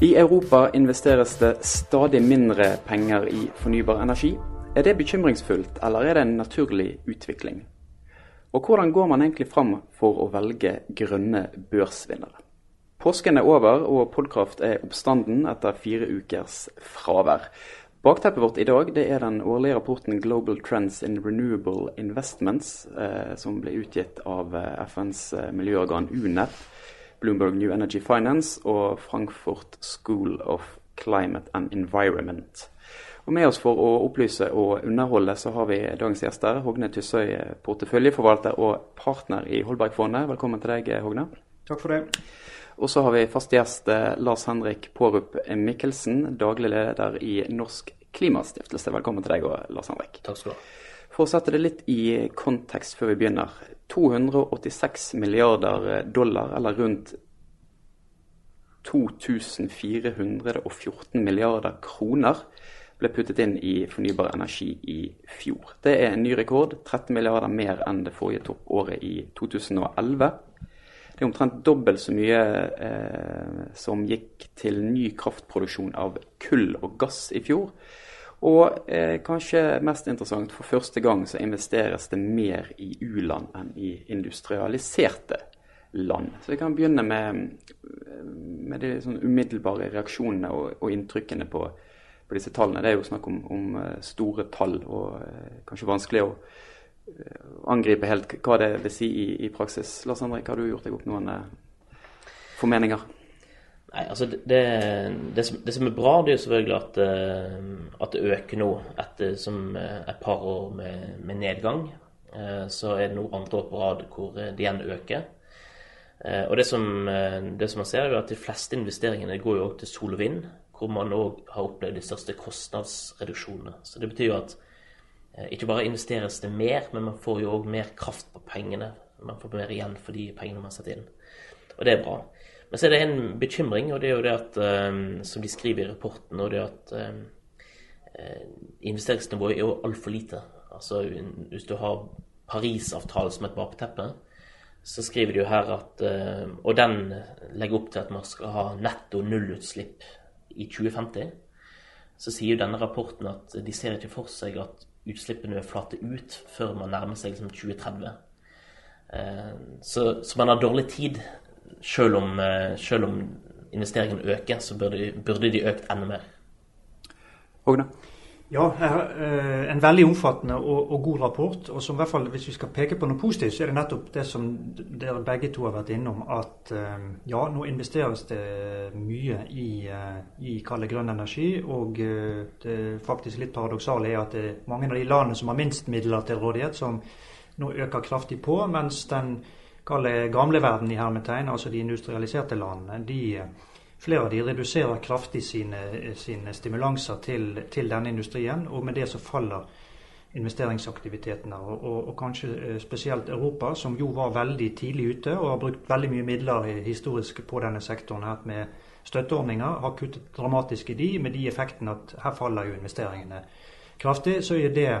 I Europa investeres det stadig mindre penger i fornybar energi. Er det bekymringsfullt, eller er det en naturlig utvikling? Og hvordan går man egentlig fram for å velge grønne børsvinnere? Påsken er over, og Podkraft er oppstanden etter fire ukers fravær. Bakteppet vårt i dag er den årlige rapporten 'Global Trends in Renewable Investments', eh, som ble utgitt av eh, FNs eh, miljøorgan UNEP, Bloomberg New Energy Finance og Frankfurt School of Climate and Environment. Og Med oss for å opplyse og underholde så har vi dagens gjester. Hogne Tussøy, porteføljeforvalter og partner i Holbergfondet. Velkommen til deg, Hogne. Takk for det. Og så har vi fast gjest eh, Lars Henrik Pårup Mikkelsen, daglig leder i Norsk Klimastiftelse. Velkommen til deg òg, Lars Henrik. Takk skal du ha. For å sette det litt i kontekst før vi begynner. 286 milliarder dollar, eller rundt 2414 milliarder kroner, ble puttet inn i fornybar energi i fjor. Det er en ny rekord, 13 milliarder mer enn det forrige toppåret i 2011. Det er omtrent dobbelt så mye eh, som gikk til ny kraftproduksjon av kull og gass i fjor. Og eh, kanskje mest interessant, for første gang så investeres det mer i u-land enn i industrialiserte land. Så vi kan begynne med, med de sånn umiddelbare reaksjonene og, og inntrykkene på, på, disse tallene. Det er jo snakk om, om eh, store tall, og eh, kanskje vanskelig å angripe helt hva det vil si i, i praksis. Lars Henrik, har du gjort deg opp noen eh, formeninger? Nei, altså det, det, som, det, som, er bra, det er jo selvfølgelig at, uh, at det øker nå etter som et par år med, med nedgang. Så er det nå andre år på rad hvor det igjen øker. og det som, som man ser, er jo at de fleste investeringene går jo også til sol og vind, hvor man òg har opplevd de største kostnadsreduksjonene. Så det betyr jo at Eh, ikke bare investeres det mer, men man får jo òg mer kraft på pengene. Man får mer igjen for de pengene man setter inn. Og det er bra. Men så er det en bekymring, og det er jo det at, um, som de skriver i rapporten, og det at um, investeringsnivået er jo altfor lite. Altså hvis du har Parisavtalen som et bakteppe, så skriver de jo her at Og den legger opp til at man skal ha netto nullutslipp i 2050. Så sier jo denne rapporten at de ser ikke for seg at utslippene flate ut før man nærmer seg liksom 2030. Eh, så, så, man har dårlig tid. Selv om, eh, selv om investeringen øker, så burde, burde de økt enda mer. Hogne? Ja, eh, en veldig omfattende og, og, god rapport. og som i hvert fall Hvis vi skal peke på noe positivt, så er det nettopp det som dere begge to har vært innom. At eh, ja, nå investeres det mye i, eh, i kall grønn energi. Og det faktisk litt paradoksale er at det er mange av de landene som har minst midler til rådighet, som nå øker kraftig på. Mens den kalde gamle verden i hermetegn, altså de industrialiserte landene, de Flere av de reduserer kraftig sine, sine stimulanser til, til, denne industrien, og med det så faller investeringsaktivitetene. Og, og, og, kanskje eh, spesielt Europa, som jo var veldig tidlig ute og har brukt veldig mye midler historisk på denne sektoren her med støtteordninger, har kuttet dramatisk i de, med de effektene at her faller jo investeringene kraftig. Så er det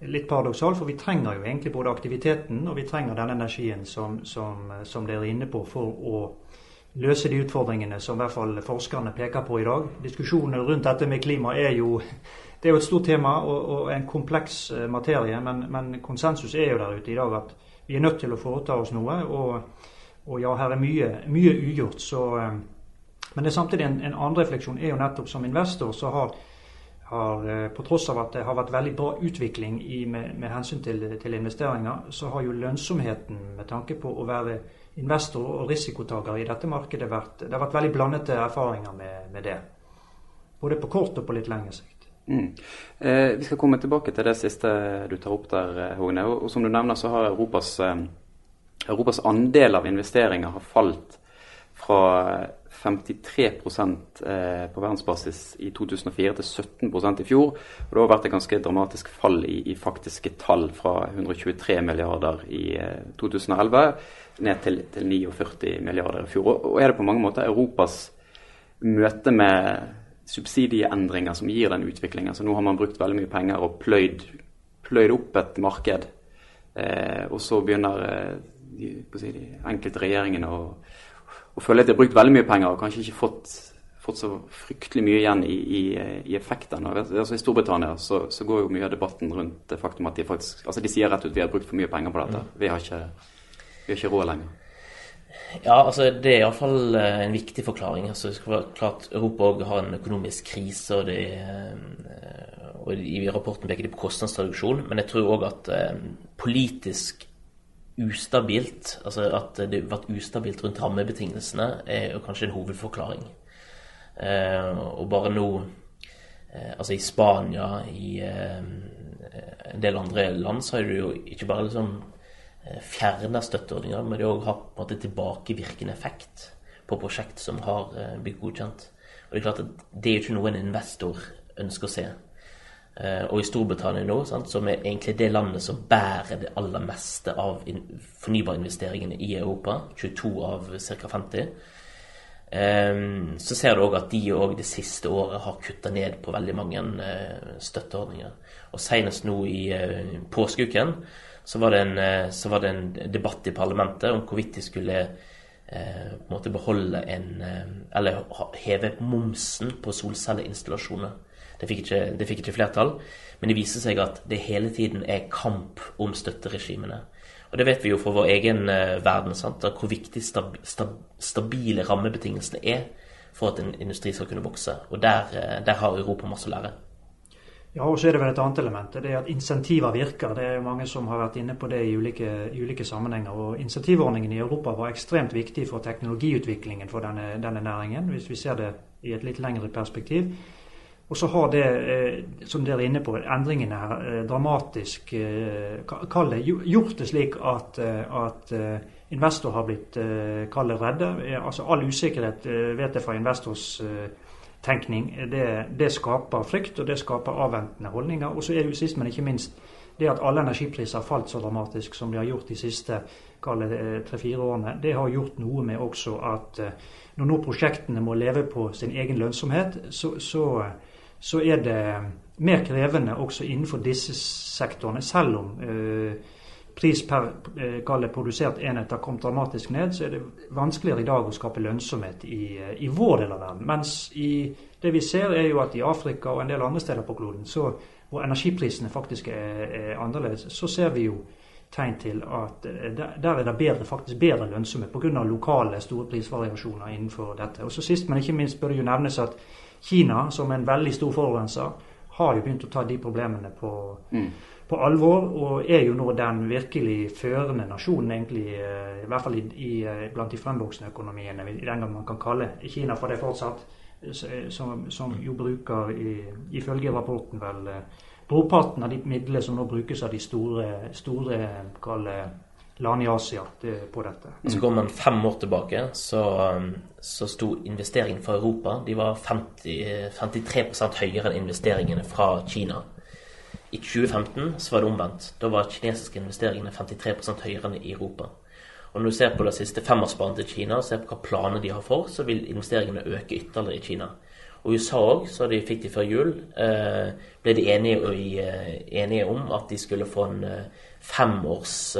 litt paradoksalt, for vi trenger jo egentlig både aktiviteten og vi trenger den energien som, som, som dere er inne på, for å løse de utfordringene som i hvert fall forskerne peker på i dag. Diskusjonen rundt dette med klima er jo, det er jo et stort tema og, og en kompleks eh, materie. Men, men, konsensus er jo der ute i dag at vi er nødt til å foreta oss noe. Og, og ja, her er mye, mye ugjort. Så, eh, men det er samtidig en, en annen refleksjon er jo nettopp som investor så har, har, eh, på tross av at det har vært veldig bra utvikling i, med, med, hensyn til, til, investeringer, så har jo lønnsomheten med tanke på å være investor og risikotaker i dette markedet vært, det har vært veldig blandede erfaringer med, med, det. Både på kort og på litt lengre sikt. Mm. Eh, vi skal komme tilbake til det siste du tar opp der, eh, Hogne. Og, og som du nevner, så har Europas, eh, Europas andel av investeringer har falt fra 53 eh, på verdensbasis i 2004 til 17% i fjor. Og Det har vært et ganske dramatisk fall i, i faktiske tall, fra 123 milliarder i 2011 ned til, til 49 milliarder i fjor. Og er det på mange måter Europas møte med subsidieendringer som gir den utviklingen. Så nå har man brukt veldig mye penger og pløyd, pløyd opp et marked. Eh, og så begynner eh, de, si, de enkelte regjeringene å, å, føler at de har brukt veldig mye penger og kanskje ikke fått, fått så fryktelig mye igjen i, i, i effektene. Altså, I Storbritannia så, så, går jo mye av debatten rundt det faktum at de faktisk altså de sier rett ut vi har brukt for mye penger på dette. Mm. Vi, har ikke, vi har ikke råd lenger. Ja, altså det er iallfall eh, en viktig forklaring. Altså, klart Europa har en økonomisk krise, og, det, eh, og i rapporten peker de på kostnadsreduksjon. Men jeg tror òg at eh, politisk ustabilt, altså at det har vært ustabilt rundt rammebetingelsene, er jo kanskje en hovedforklaring. Eh, og bare nå eh, Altså i Spania, i eh, en del andre land, så har du jo ikke bare liksom fjerna støtteordninger, men de òg har på en tilbakevirkende effekt på prosjekt som har blitt godkjent. Og det er klart at det er jo ikke noe en investor ønsker å se. Eh, og i Storbritannia nå, sant, som er egentlig det landet som bærer det aller meste av fornybarinvesteringene i Europa, 22 av ca. 50, så ser du òg at de òg det siste året har kutta ned på veldig mange eh, støtteordninger. Og senest nå i eh, påskeuken så var, så var det en debatt i parlamentet om hvorvidt de skulle på en beholde en Eller heve momsen på solcelleinstallasjoner. Det fikk, ikke, det fikk ikke flertall. Men det viser seg at det hele tiden er kamp om støtteregimene. Og det vet vi jo fra vår egen uh, verden, sant? hvor viktig stab, stab, stabile rammebetingelsene er for at en industri skal kunne vokse. Og der, uh, der har Europa masse å lære. Ja, og så er det vel et annet element. Det er at insentiver virker. Det er jo mange som har vært inne på det i ulike, i ulike sammenhenger. Og Insentivordningen i Europa var ekstremt viktig for teknologiutviklingen for denne, denne næringen, hvis vi ser det i et litt lengre perspektiv. Og så har det, eh, som dere er inne på, endringene her eh, dramatisk eh, kall det, gjort det slik at, at investor har blitt kall det redde. Altså All usikkerhet vet jeg fra investors tenkning. Det, det, skaper frykt, og det skaper avventende holdninger. Og så er det jo sist, men ikke minst, det at alle energipriser har falt så dramatisk som de har gjort de siste tre-fire årene. Det har gjort noe med også at når nå prosjektene må leve på sin egen lønnsomhet, så, så så er det mer krevende også innenfor disse sektorene. Selv om eh, pris per eh, produsert enhet har kommet dramatisk ned, så er det vanskeligere i dag å skape lønnsomhet i, eh, i vår del av verden. Mens i, det vi ser, er jo at i Afrika og en del andre steder på kloden, så, hvor energiprisene faktisk er, er annerledes, så ser vi jo tegn til at eh, der er det bedre, faktisk bedre lønnsomhet pga. lokale store prisvariasjoner innenfor dette. Og så Sist, men ikke minst bør det jo nevnes at Kina, som en veldig stor forurenser, har jo begynt å ta de problemene på, mm. på, alvor, og er jo nå den virkelig førende nasjonen, egentlig, eh, i hvert fall i, i, eh, blant de fremvoksende økonomiene, i den gang man kan kalle Kina for det fortsatt, som, som jo bruker, i, ifølge rapporten, vel brorparten av de midlene som nå brukes av de store, store kalle, land i Asia på dette. Så går man fem år tilbake, så, um, så sto investeringen fra Europa de var 50, 53% høyere enn investeringene fra Kina. I 2015 så var det omvendt. Da var kinesiske investeringene 53 høyere enn i Europa. Og når du ser på det siste femårsbanen til Kina og ser på hva planer de har for, så vil investeringene øke ytterligere i Kina. Og USA òg, så de fikk de før jul, eh, ble de enige, eh, enige, om at de skulle få en eh, femårs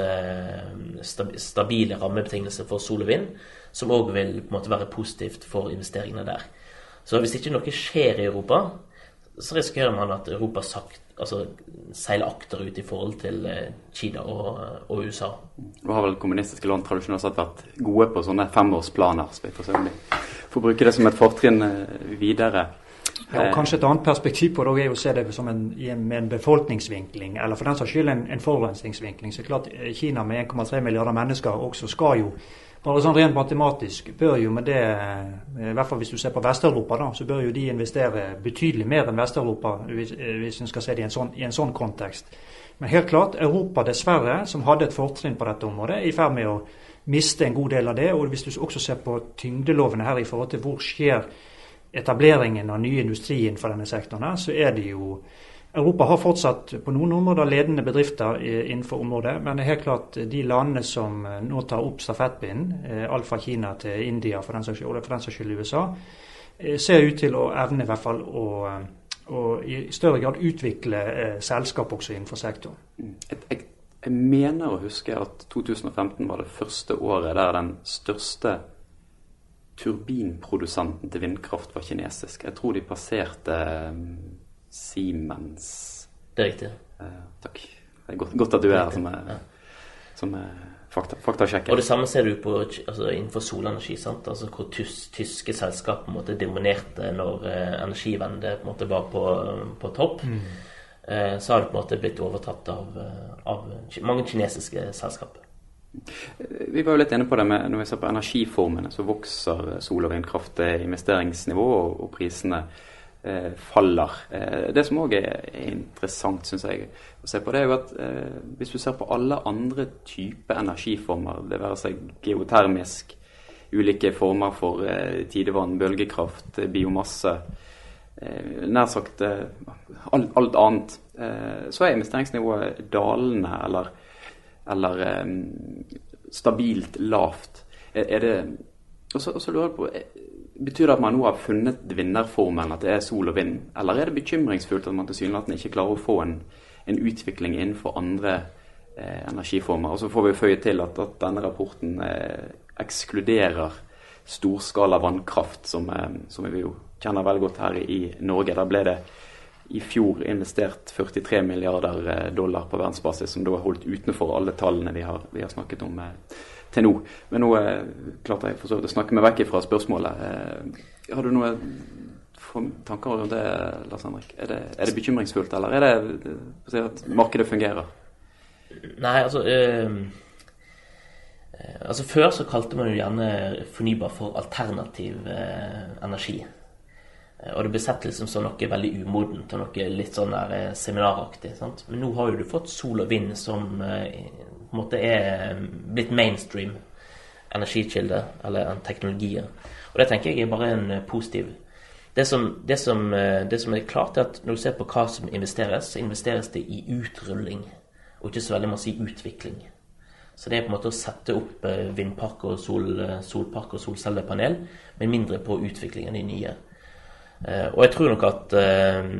stabile rammebetingelser for sol og vind, som òg vil på en måte være positivt for investeringene der. Så hvis ikke noe skjer i Europa, så risikerer man at Europa sagt, altså, seile akterut i forhold til Kina og, og, USA. Nå har vel kommunistiske land tradisjonelt sett vært gode på sånne femårsplaner. for får bruke det som et fortrinn eh, videre. Ja, og Kanskje et annet perspektiv på det er å se det som en, med en befolkningsvinkling, eller for den saks skyld en, en forurensningsvinkling. Så klart eh, Kina med 1,3 milliarder mennesker også skal jo, bare sånn rent matematisk, bør jo med det eh, I hvert fall hvis du ser på Vest-Europa, da, så bør jo de investere betydelig mer enn Vest-Europa, hvis, hvis en skal se det i en, sånn, i en sånn kontekst. Men helt klart, Europa dessverre, som hadde et fortrinn på dette området, er i ferd med å miste en god del av det. Og hvis du også ser på tyngdelovene her i forhold til hvor skjer etableringen av ny industri innenfor denne sektoren, så er det jo Europa har fortsatt på noen områder ledende bedrifter innenfor området, men det er helt klart de landene som eh, nå tar opp stafettpinnen, eh, alt fra Kina til India for den saks skyld USA, eh, ser ut til å evne i hvert fall å, å i større grad utvikle selskap også innenfor sektoren. Jeg, Et, et jeg mener å huske at 2015 var det første året der den største turbinprodusenten til vindkraft var kinesisk. Jeg tror de passerte um, Siemens. Det er riktig. Uh, takk. Det er godt, godt at du er her som, er, ja. som er fakta, faktasjekker. Og det samme ser du på, altså, innenfor solenergi. sant? Altså Hvor tys, tyske selskap på en måte dominerte når eh, energivendet på en måte var på, på topp. Mm. Eh, så har det på en måte blitt overtatt av, av mange kinesiske selskaper. Vi var jo litt inne på det med når vi ser på energiformene, så vokser sol- og vindkraft investeringsnivå, og, og prisene eh, faller. Eh, det som òg er, er, interessant, syns jeg, å se på, det er jo at eh, hvis du ser på alle andre typer energiformer, det være seg geotermisk, ulike former for eh, tidevann, bølgekraft, biomasse, eh, nær sagt eh, alt, alt annet, så er investeringsnivået dalende eller eller eh, stabilt lavt. Er, er det og så, lurer jeg på, Betyr det at man nå har funnet vinnerformelen, at det er sol og vind? Eller er det bekymringsfullt at man tilsynelatende ikke klarer å få en, en utvikling innenfor andre eh, energiformer? Og så får vi føye til at, at denne rapporten eh, ekskluderer storskala vannkraft, som, eh, som, vi jo kjenner veldig godt her i Norge. Der ble det i fjor investert 43 milliarder eh, dollar på verdensbasis, som da er holdt utenfor alle tallene vi har, vi har snakket om eh, til nå. Men nå eh, klarte jeg for så vidt å snakke meg vekk fra spørsmålet. Eh, har du noen tanker rundt det, Lars Henrik? Er det, er det bekymringsfullt, eller er det si at markedet fungerer? Nei, altså øh, Altså Før så kalte man jo gjerne fornybar for alternativ øh, energi. Eh, og det ble sett liksom som noe veldig umodent og noe litt sånn der eh, seminaraktig. Sant? Men nå har jo du fått sol og vind som eh, på en måte er blitt mainstream energikilde, eller en teknologi. Og det tenker jeg er bare en positiv det som, det, som, det som, er klart, er at når du ser på hva som investeres, så investeres det i utrulling, og ikke så veldig masse i utvikling. Så det er på en måte å sette opp vindpark og sol, solpark og solcellepanel, men mindre på utviklingen av de nye. Eh, og jeg tror nok at eh,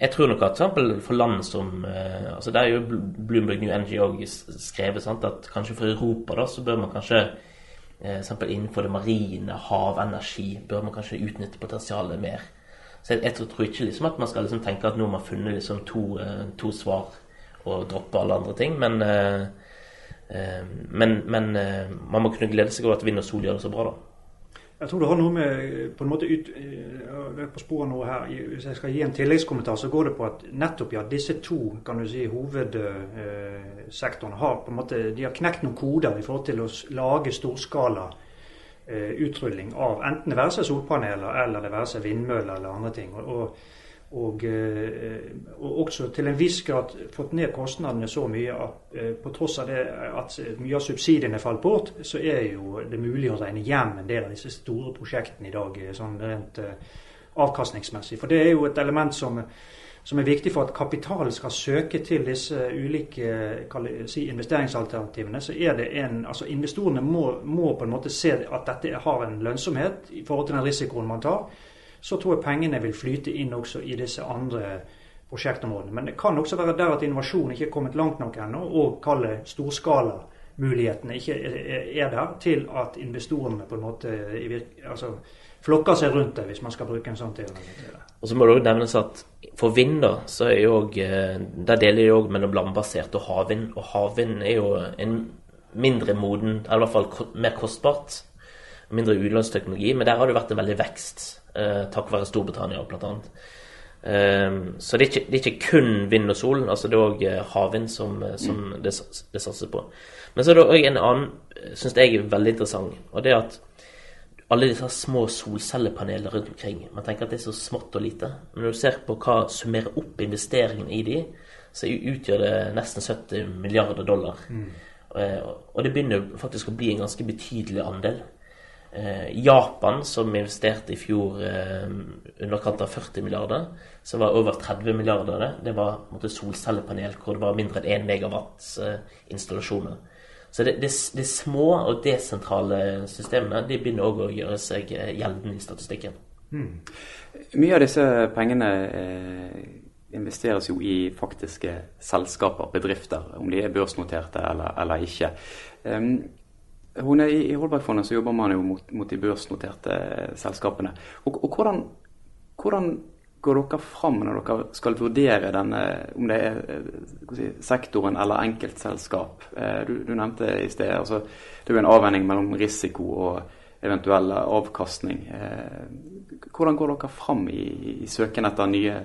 jeg tror nok at eksempel for land som eh, altså Der er jo Bloomberg New Energy òg skrevet sant, at kanskje for Europa da, så bør man kanskje eksempel innenfor det marine, havenergi, bør man kanskje utnytte potensialet mer. Så jeg, jeg tror ikke liksom at man skal liksom tenke at nå har man funnet liksom to, to, svar og droppe alle andre ting. Men, men, men man må kunne glede seg over at vind og sol gjør det så bra, da. Jeg tror det har noe med på en måte ut, eh, på sporet nå her, Hvis jeg skal gi en tilleggskommentar, så går det på at nettopp ja, disse to kan du si, hovedsektorene har på en måte, de har knekt noen koder i forhold til å lage storskala eh, utrulling av enten det være seg solpaneler eller det være seg vindmøller eller andre ting. og, og og, eh, og, også til en viss grad fått ned kostnadene så mye at eh, på tross av det at mye av subsidiene falt bort, så er jo det mulig å regne hjem en del av disse store prosjektene i dag, eh, sånn rent avkastningsmessig. For det er jo et element som, som er viktig for at kapitalen skal søke til disse ulike si, investeringsalternativene. så er det en, altså Investorene må, må på en måte se at dette har en lønnsomhet i forhold til den risikoen man tar så tror jeg pengene vil flyte inn også i disse andre prosjektområdene. Men det kan også være der at innovasjon ikke er kommet langt nok ennå, og kalle storskalamulighetene ikke er der til at investorene på en måte altså, flokker seg rundt det, hvis man skal bruke en sånn teori. Og så må det òg nevnes at for vind, da, så er jo eh, Der deler de òg mellom landbasert og havvind. Og havvind er jo en mindre moden, eller i hvert fall mer kostbart, mindre utlånsteknologi, men der har det vært en veldig vekst eh, takk være Storbritannia bl.a. Eh, så det er, ikke, det er, ikke, kun vind og sol, altså det er òg eh, havvind som, eh, som det, det satser på. Men så er det òg en annen, eh, syns jeg er veldig interessant, og det er at alle disse små solcellepaneler rundt omkring. Man tenker at det er så smått og lite. Men når du ser på hva summerer opp investeringen i de, så utgjør det nesten 70 milliarder dollar. Mm. Og det begynner faktisk å bli en ganske betydelig andel. Eh, Japan, som investerte i fjor eh, underkant av 40 milliarder, som var over 30 milliarder det, det var måte, solcellepanel hvor det var mindre enn 1 megawatts eh, installasjoner. Så det, det, det, små og desentrale systemene de begynner òg å gjøre seg eh, gjeldende i statistikken. Hmm. Mye av disse pengene eh, investeres jo i faktiske selskaper, bedrifter, om de er børsnoterte eller, eller ikke. Um, Hun er I Holbergfondet så jobber man jo mot, mot de børsnoterte selskapene. Og, og hvordan, hvordan, går dere fram når dere skal vurdere denne, om det er si, sektoren eller enkeltselskap? Du, du nevnte i sted altså, det er jo en avveining mellom risiko og eventuell avkastning. Hvordan går dere fram i, i søken etter nye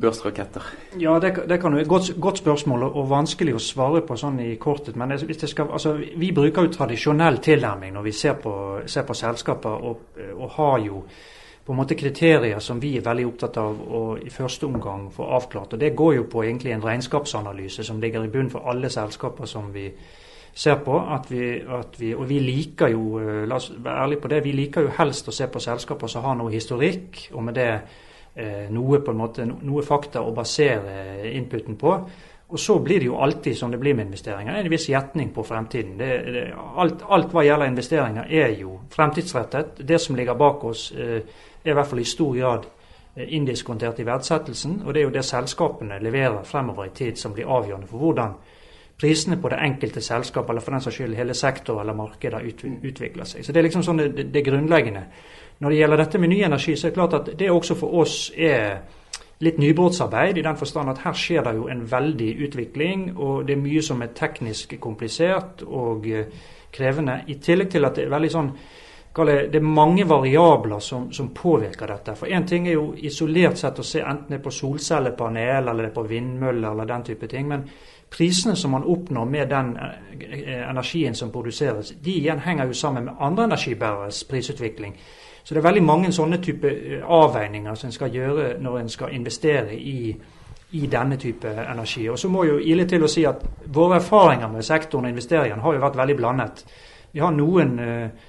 børsraketter? Ja, det, det kan jo godt, godt, spørsmål og vanskelig å svare på sånn i kortet. Men hvis det skal, altså, vi bruker jo tradisjonell tilnærming når vi ser på, ser på selskaper, og, og, har jo på en måte kriterier som vi er veldig opptatt av å i første omgang få avklart. og Det går jo på egentlig en regnskapsanalyse som ligger i bunnen for alle selskaper som vi ser på. At vi, at vi, og vi liker jo, la oss være ærlige på det, vi liker jo helst å se på selskaper som har noe historikk, og med det Eh, noe, på en måte, noe fakta å basere inputen på. Og så blir det jo alltid, som det blir med investeringer, en viss gjetning på fremtiden. Det, det, alt, alt, hva gjelder investeringer er jo fremtidsrettet. Det som ligger bak oss eh, er i hvert fall i stor grad eh, indiskontert i verdsettelsen. Og det er jo det selskapene leverer fremover i tid som blir avgjørende for hvordan prisene på det enkelte selskap, eller for den saks skyld hele sektor eller markeder, utvikler seg. Så det er liksom sånn det, det grunnleggende. Når det gjelder dette med ny energi, så er det klart at det også for oss er litt nybrottsarbeid, i den forstand at her skjer det jo en veldig utvikling, og det er mye som er teknisk komplisert og eh, krevende. I tillegg til at det er veldig sånn det er mange variabler som, som påvirker dette. For Én ting er jo isolert sett å se enten det er på solcellepanel eller det er på vindmøller eller den type ting. Men prisene som man oppnår med den eh, energien som produseres, de igjen henger jo sammen med andre energibæreres prisutvikling. Så det er veldig mange sånne type eh, avveininger som en skal gjøre når en skal investere i, i denne type energi. Og så må jo ile til å si at våre erfaringer med sektoren og investeringene har jo vært veldig blandet. Vi har noen uh,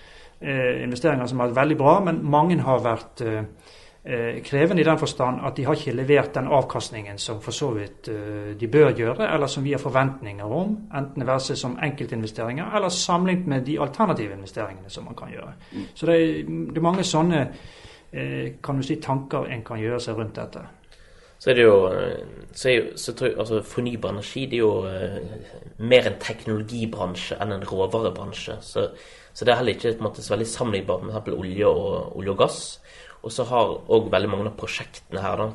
investeringer som har vært veldig bra, men mange har vært Eh, krevende i den forstand at de har ikke levert den avkastningen som for så vidt eh, de bør gjøre, eller som vi har forventninger om, enten det være seg som enkeltinvesteringer eller sammenlignet med de alternative investeringene som man kan gjøre. Så det er, det er mange sånne eh, kan du si, tanker en kan gjøre seg rundt dette. Så er det jo, så er jo så jeg, altså Fornybar energi det er jo mer en teknologibransje enn en råvarebransje. Så, så det er heller ikke måte, så veldig sammenlignbart med f.eks. olje og, olje og gass. Og så har òg veldig mange av prosjektene her da,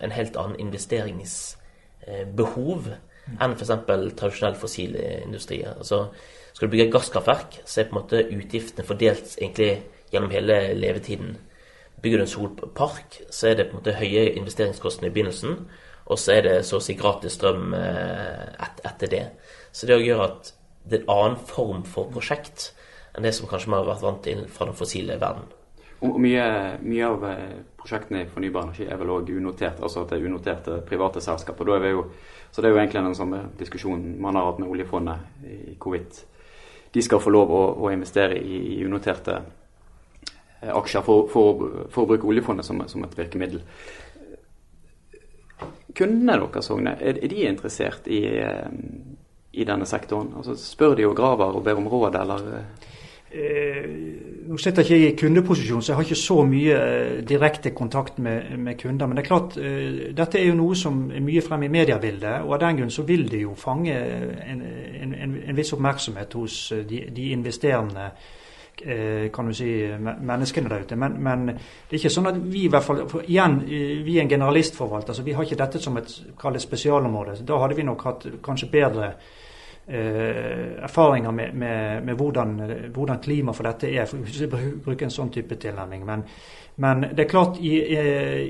en helt annen investeringsbehov enn f.eks. tradisjonell fossil industri. Altså, skal du bygge et gasskraftverk, så er på en måte utgiftene fordelt egentlig gjennom hele levetiden. Bygger du en solpark, så er det på en måte høye investeringskostnader i begynnelsen, og så er det så å si gratis strøm eh, et, etter det. Så det gjør at det er en annen form for prosjekt enn det som kanskje vi har vært vant til fra den fossile verden. Og mye, mye, av eh, prosjektene i fornybar energi er vel òg unotert, altså at det er unoterte private selskaper. Er jo, så det er jo egentlig den samme diskusjonen man har hatt med oljefondet i hvorvidt de skal få lov å, å investere i, i, unoterte eh, aksjer for, for, for, å bruke oljefondet som, som et virkemiddel. Kundene deres, Sogne, er, er, de interessert i, eh, i denne sektoren? Altså, spør de og graver og ber om råd, eller? Eh, nå sitter jeg ikke i kundeposisjon, så jeg har ikke så mye eh, direkte kontakt med, med, kunder. Men det er klart, eh, dette er jo noe som er mye frem i mediebildet. Og av den grunn så vil det jo fange en, en, en, en viss oppmerksomhet hos eh, de, de investerende eh, kan du si, menneskene der ute. Men, men, det er ikke sånn at vi i hvert fall, for igjen, eh, vi er en generalistforvalter, så vi har ikke dette som et spesialområde. Da hadde vi nok hatt kanskje bedre Eh, erfaringer med, med, med hvordan, hvordan klima for dette er, hvis vi bruker en sånn type tilnærming. Men, men det er klart, i,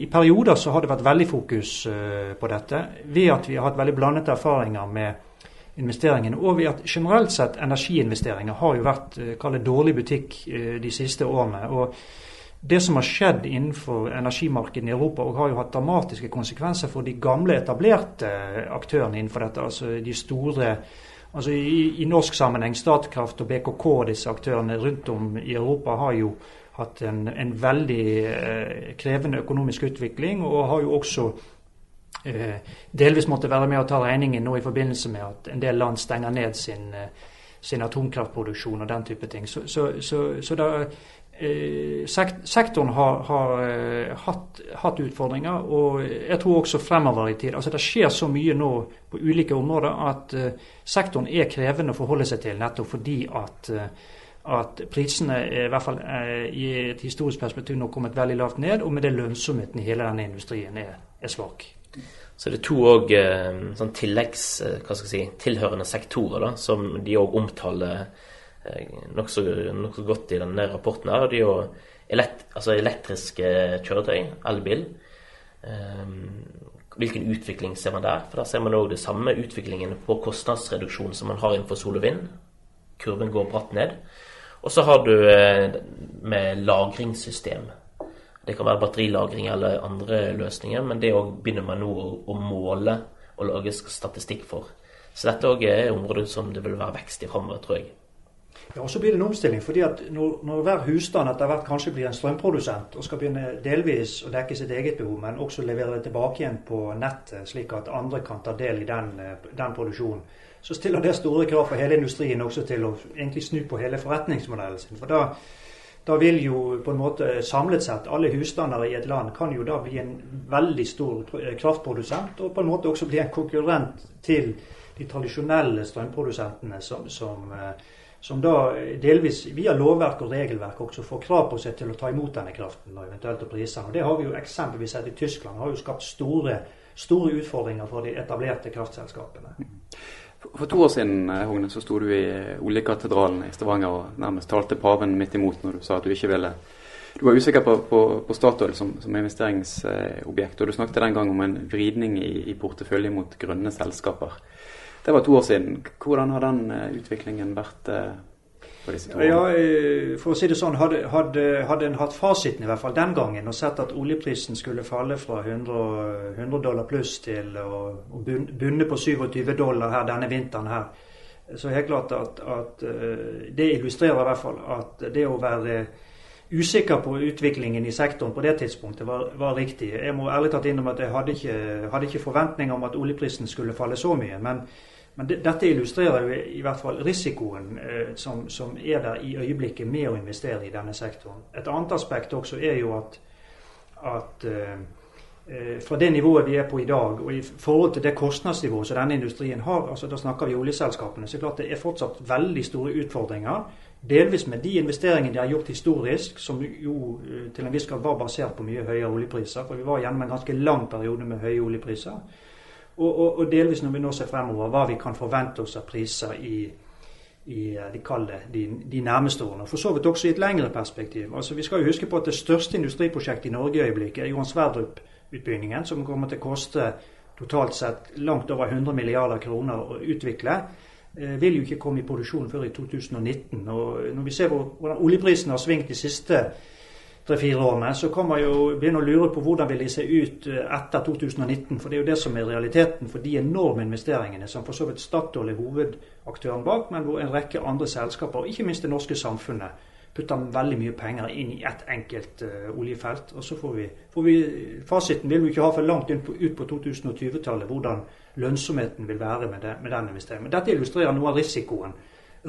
i, perioder så har det vært veldig fokus uh, på dette. Ved at vi har hatt veldig blandede erfaringer med investeringene, og ved at generelt sett energiinvesteringer har jo vært kallet, dårlig butikk de siste årene. og det som har skjedd innenfor energimarkedene i Europa, og har jo hatt dramatiske konsekvenser for de gamle, etablerte aktørene innenfor dette. altså De store Altså i, i, norsk sammenheng, Statkraft og BKK, disse aktørene rundt om i Europa, har jo hatt en, en veldig eh, krevende økonomisk utvikling, og har jo også eh, delvis måttet være med å ta regningen nå i forbindelse med at en del land stenger ned sin, eh, sin atomkraftproduksjon og den type ting. Så, så, så, så da, sektoren har, har eh, hatt, hatt, utfordringer, og jeg tror også fremover i tid. Altså Det skjer så mye nå på ulike områder at uh, sektoren er krevende å forholde seg til, nettopp fordi at, at prisene i hvert fall i et historisk perspektiv nå kommet veldig lavt ned, og med det lønnsomheten i hele denne industrien er, er svak. Så det er to og, sånn tilleggs, hva skal jeg si, tilhørende sektorer da, som de òg omtaler nokså nok så godt i denne rapporten. her, Det er jo elekt, altså elektriske kjøretøy, elbil. Um, hvilken utvikling ser man der? For Da ser man òg det samme utviklingen på kostnadsreduksjon som man har innenfor sol og vind. Kurven går bratt ned. Og så har du eh, med lagringssystem. Det kan være batterilagring eller andre løsninger, men det òg begynner man nå å, måle og lage statistikk for. Så dette òg er områder som det vil være vekst i framover, tror jeg. Ja, og Så blir det en omstilling. fordi at når, når hver husstand etter hvert kanskje blir en strømprodusent og skal begynne delvis å dekke sitt eget behov, men også levere det tilbake igjen på nettet, slik at andre kan ta del i den, den produksjonen, så stiller det store krav for hele industrien også til å egentlig snu på hele forretningsmodellen sin. For da, da vil jo på en måte samlet sett alle husstander i et land kan jo da bli en veldig stor kraftprodusent, og på en måte også bli en konkurrent til de tradisjonelle strømprodusentene som, som som da delvis via lovverk og regelverk også får krav på seg til å ta imot denne kraften og eventuelt prisene. Og Det har vi jo eksempelvis sett i Tyskland. Det har jo skapt store, store utfordringer for de etablerte kraftselskapene. For to år siden Hogne, så sto du i oljekatedralen i Stavanger og nærmest talte paven midt imot når du sa at du ikke ville Du var usikker på, på, på Statoil som, som, investeringsobjekt, og du snakket den gang om en vridning i, i portefølje mot grønne selskaper. Det var to år siden. Hvordan har den eh, utviklingen vært eh, på disse to årene? Ja, eh, for å si det sånn, hadde, hadde, hadde en hatt fasiten i hvert fall den gangen og sett at oljeprisen skulle falle fra 100, 100 dollar pluss til å, bunne på 27 dollar her denne vinteren her, så det klart at, at det illustrerer i hvert fall at det å være usikker på utviklingen i sektoren på det tidspunktet var, var riktig. Jeg må ærlig tatt innrømme at jeg hadde ikke, hadde ikke forventninger om at oljeprisen skulle falle så mye. men men det, dette illustrerer jo i hvert fall risikoen eh, som, som, er der i øyeblikket med å investere i denne sektoren. Et annet aspekt også er jo at, at eh, eh, fra det nivået vi er på i dag, og i forhold til det kostnadsnivået som denne industrien har, altså da snakker vi oljeselskapene, så er det klart det er fortsatt veldig store utfordringer. Delvis med de investeringene de har gjort historisk, som jo eh, til en viss grad var basert på mye høyere oljepriser. For vi var gjennom en ganske lang periode med høye oljepriser. Og, og, og, delvis når vi nå ser fremover, hva vi kan forvente oss av priser i, i de, kalde, de, de, nærmeste årene. For så vidt også i et lengre perspektiv. Altså Vi skal jo huske på at det største industriprosjektet i Norge i øyeblikket er Johan Sverdrup-utbyggingen, som kommer til å koste totalt sett langt over 100 milliarder kroner å utvikle. Eh, vil jo ikke komme i produksjon før i 2019. Og når vi ser hvordan oljeprisen har svingt de siste årene, tre-fire årene, så kan man jo begynne å lure på hvordan vil de se ut eh, etter 2019. For det er jo det som er realiteten for de enorme investeringene som for så vidt Statoil er hovedaktøren bak, men hvor en rekke andre selskaper, og ikke minst det norske samfunnet, putter veldig mye penger inn i ett enkelt uh, oljefelt. Og så får vi, får vi, Fasiten vil vi ikke ha for langt ut på, på 2020-tallet, hvordan lønnsomheten vil være med, det, med den investeringen. Dette illustrerer noe av risikoen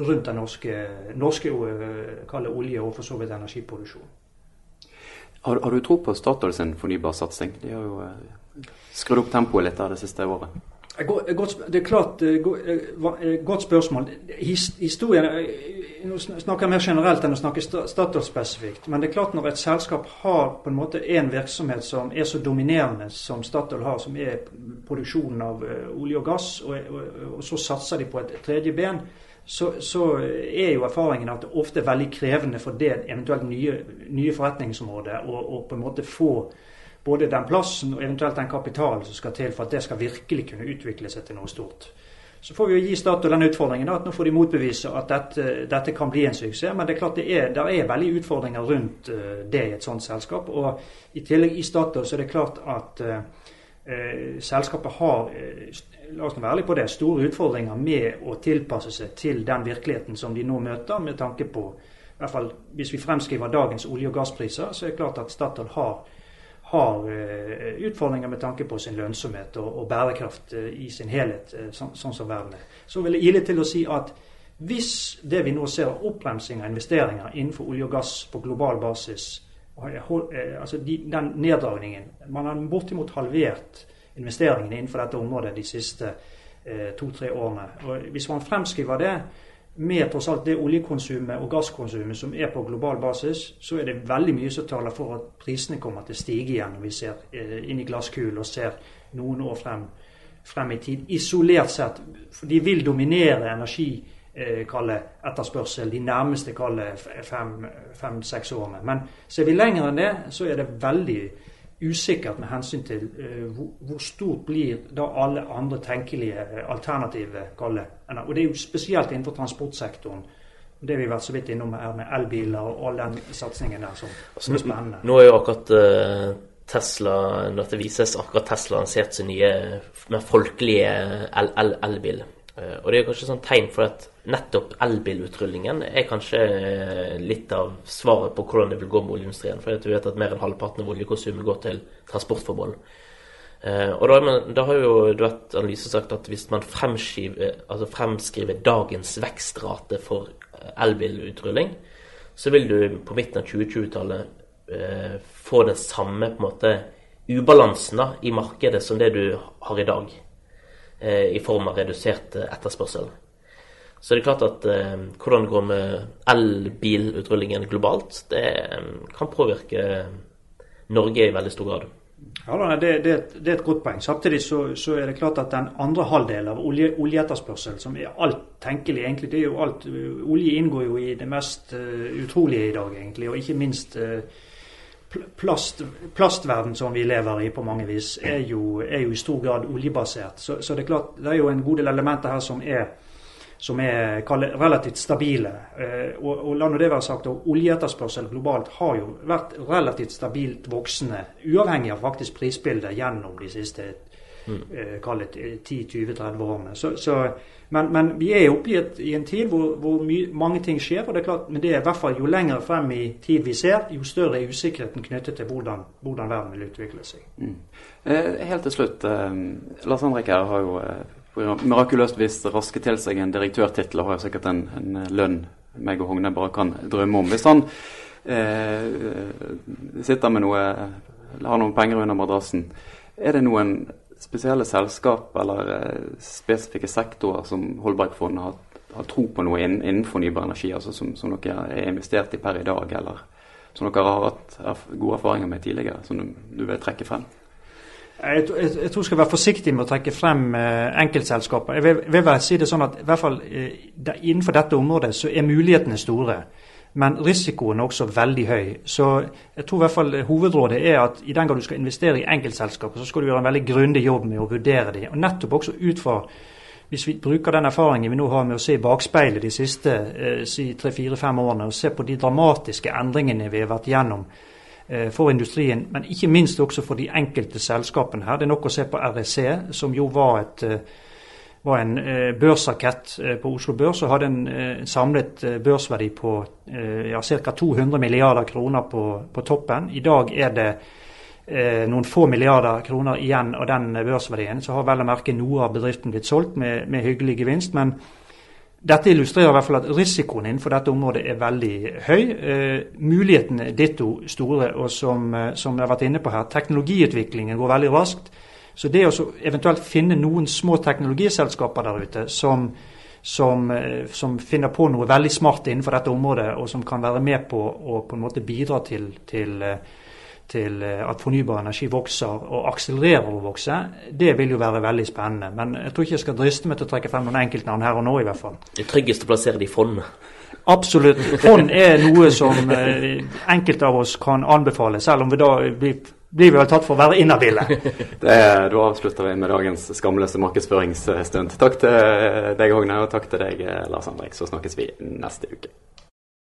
rundt den norske, norske uh, olje- og for så vidt energiproduksjonen. Har, har, du tro på Statoil sin fornybarsatsing? De har jo eh, skrudd opp tempoet litt av det siste året. Godt, det er klart eh, eh, Godt spørsmål. Historien Nå snakker jeg mer generelt enn å snakke Statoil spesifikt. Men det er klart når et selskap har på en måte en virksomhet som er så dominerende som Statoil har, som er produksjonen av olje og gass, og, og, og så satser de på et tredje ben, så, så, er jo erfaringen at det ofte er veldig krevende for det eventuelt nye, nye forretningsområdet å på en måte få både den plassen og eventuelt den kapitalen som skal til for at det skal virkelig kunne utvikle seg til noe stort. Så får vi jo gi Statoil den utfordringen at nå får de motbevise at dette, dette, kan bli en suksess. Men det er klart det er, det er veldig utfordringer rundt uh, det i et sånt selskap. Og i tillegg i Statoil så er det klart at uh, uh, selskapet har la oss være ærlige på det, store utfordringer med å tilpasse seg til den virkeligheten som de nå møter, med tanke på i hvert fall Hvis vi fremskriver dagens olje- og gasspriser, så er det klart at Statoil har, har uh, utfordringer med tanke på sin lønnsomhet og, og bærekraft uh, i sin helhet, så, sånn, sånn som verden er. Så vil jeg ile til å si at hvis det vi nå ser av oppbremsing av investeringer innenfor olje og gass på global basis, altså den neddragningen Man har bortimot halvert investeringene innenfor dette området de siste to-tre årene. Og Hvis man fremskriver det med tross alt det oljekonsumet og gasskonsumet som er på global basis, så er det veldig mye som taler for at prisene kommer til å stige igjen når vi ser inn i glasskulen og ser noen år frem, frem, i tid. Isolert sett. For de vil dominere energi etterspørsel de nærmeste fem-seks fem, årene. Men ser vi lenger enn det, så er det veldig usikkert med hensyn til uh, hvor, stort blir da alle andre tenkelige alternative kalle. Og det er jo spesielt innenfor transportsektoren. Det vi har vært så vidt innom her med elbiler og all den satsingen der som, som er spennende. Nå er jo akkurat uh, Tesla, når det vises akkurat Tesla lansert sin nye, mer folkelige elbil. Uh, og det er kanskje sånn tegn for at nettopp elbilutrullingen er kanskje eh, litt av svaret på hvordan det vil gå med oljeindustrien. For du vet at mer enn halvparten av oljekonsumet går til transportformål. Eh, og da, da, har jo du vet, analyse sagt at hvis man altså fremskriver dagens vekstrate for eh, elbilutrulling, så vil du på midten av 2020-tallet eh, få den samme på en måte ubalansen da, i markedet som det du har i dag. Eh, I form av redusert etterspørsel. Så det er klart at eh, hvordan det går med elbilutrullingen globalt, det eh, kan påvirke Norge i veldig stor grad. Ja, det, det, det, er et godt poeng. Samtidig så, så, er det klart at den andre halvdelen av olje, oljeetterspørsel, som er alt tenkelig egentlig, det er jo alt, Olje inngår jo i det mest uh, utrolige i dag, egentlig. Og ikke minst uh, plast, plastverden som vi lever i på mange vis, er jo, er jo i stor grad oljebasert. Så, så, det er klart, det er jo en god del elementer her som er som er relativt stabile. Eh, og, og la nå det være sagt, Oljeetterspørsel globalt har jo vært relativt stabilt voksende, uavhengig av faktisk prisbildet gjennom de siste mm. 10-20-30 eh, årene. Så, så, men, men, vi er oppe i, et, i en tid hvor, hvor my, mange ting skjer. og det er klart, Men det er i hvert fall jo lenger frem i tid vi ser, jo større er usikkerheten knyttet til hvordan, hvordan verden vil utvikle seg. Mm. Eh, helt til slutt, eh, Lars Henrik her har jo eh mirakuløst vis raske til seg en direktørtittel og har sikkert en, en, lønn meg og Hogne bare kan drømme om. Hvis han eh, sitter med noe har noen penger under madrassen, er det noen spesielle selskap eller eh, spesifikke sektorer som Holbergfondet har, har, tro på noe innen, innen fornybar energi, altså som, som, dere er investert i per i dag, eller som dere har hatt gode erfaringer med tidligere, som du, du vil trekke frem? Jeg, jeg, jeg, tror jeg skal være forsiktig med å trekke frem eh, enkeltselskaper. Jeg vil, vil si det sånn at i hvert fall eh, der, innenfor dette området så er mulighetene store. Men risikoen er også veldig høy. Så jeg tror i hvert fall hovedrådet er at i den grad du skal investere i enkeltselskaper, så skal du gjøre en veldig grundig jobb med å vurdere dem. Og nettopp også ut fra hvis vi bruker den erfaringen vi nå har med å se i bakspeilet de siste eh, si, tre-fire-fem årene, og se på de dramatiske endringene vi har vært gjennom Eh, for industrien, men ikke minst også for de enkelte selskapene her. Det er nok å se på REC, som jo var, et, eh, var en eh, børsrakett på Oslo Børs og hadde en samlet børsverdi på ja, ca. 200 milliarder kroner på, på, toppen. I dag er det noen få milliarder kroner igjen av den børsverdien. Så har vel å merke noe av bedriften blitt solgt med, med hyggelig gevinst. men dette illustrerer i hvert fall at risikoen innenfor dette området er veldig høy. Eh, mulighetene ditto store. Og som, eh, som, jeg har vært inne på her, teknologiutviklingen går veldig raskt. Så det å eventuelt finne noen små teknologiselskaper der ute som, som, eh, som, finner på noe veldig smart innenfor dette området, og som kan være med på å på en måte bidra til, til eh, til eh, at fornybar energi vokser og akselererer å vokse, det vil jo være veldig spennende. Men jeg tror ikke jeg skal driste meg til å trekke frem noen enkeltnavn her og nå, i hvert fall. Det tryggeste å plassere det i fond? Absolutt. Fond er noe som enkelte av oss kan anbefale, selv om vi da blir, blir vi vel tatt for å være inhabile. da avslutter vi med dagens skamløse markedsføringsstund. Takk til deg, Hogne, og takk til deg, Lars Andrik. Så snakkes vi neste uke.